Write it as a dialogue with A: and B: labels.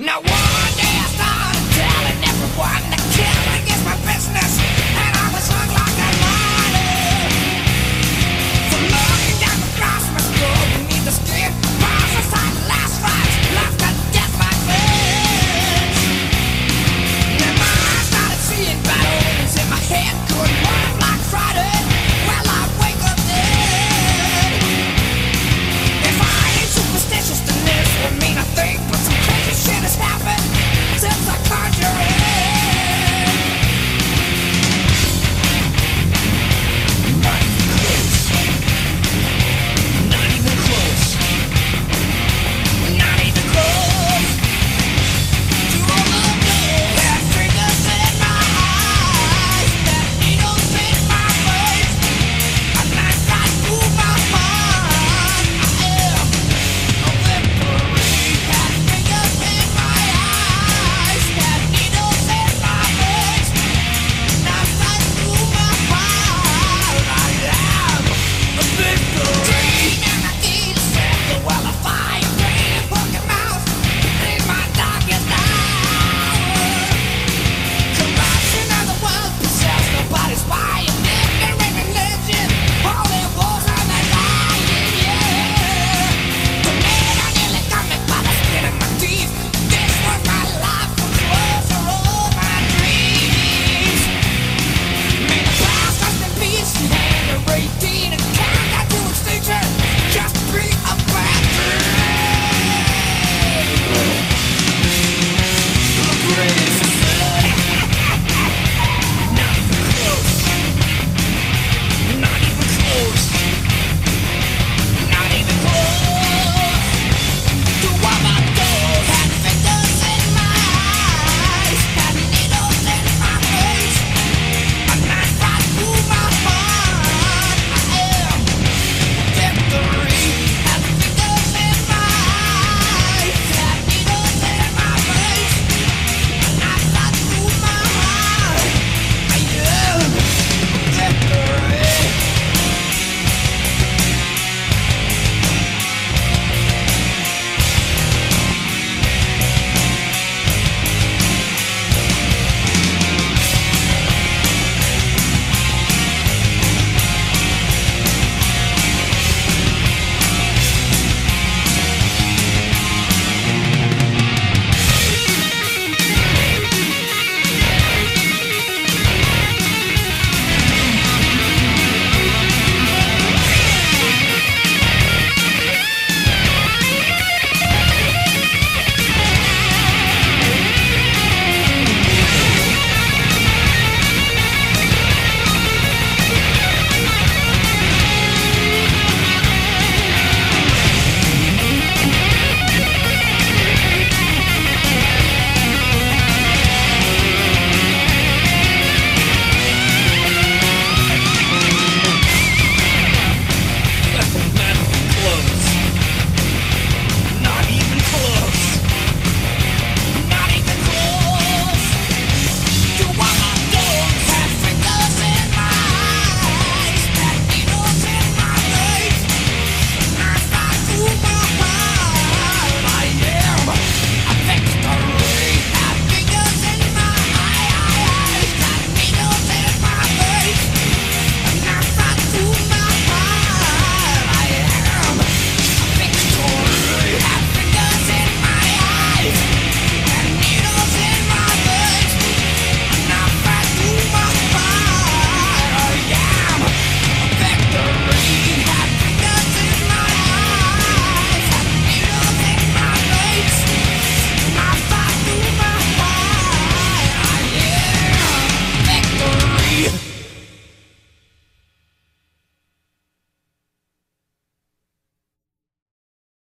A: Now one day I started telling everyone that killing is my business.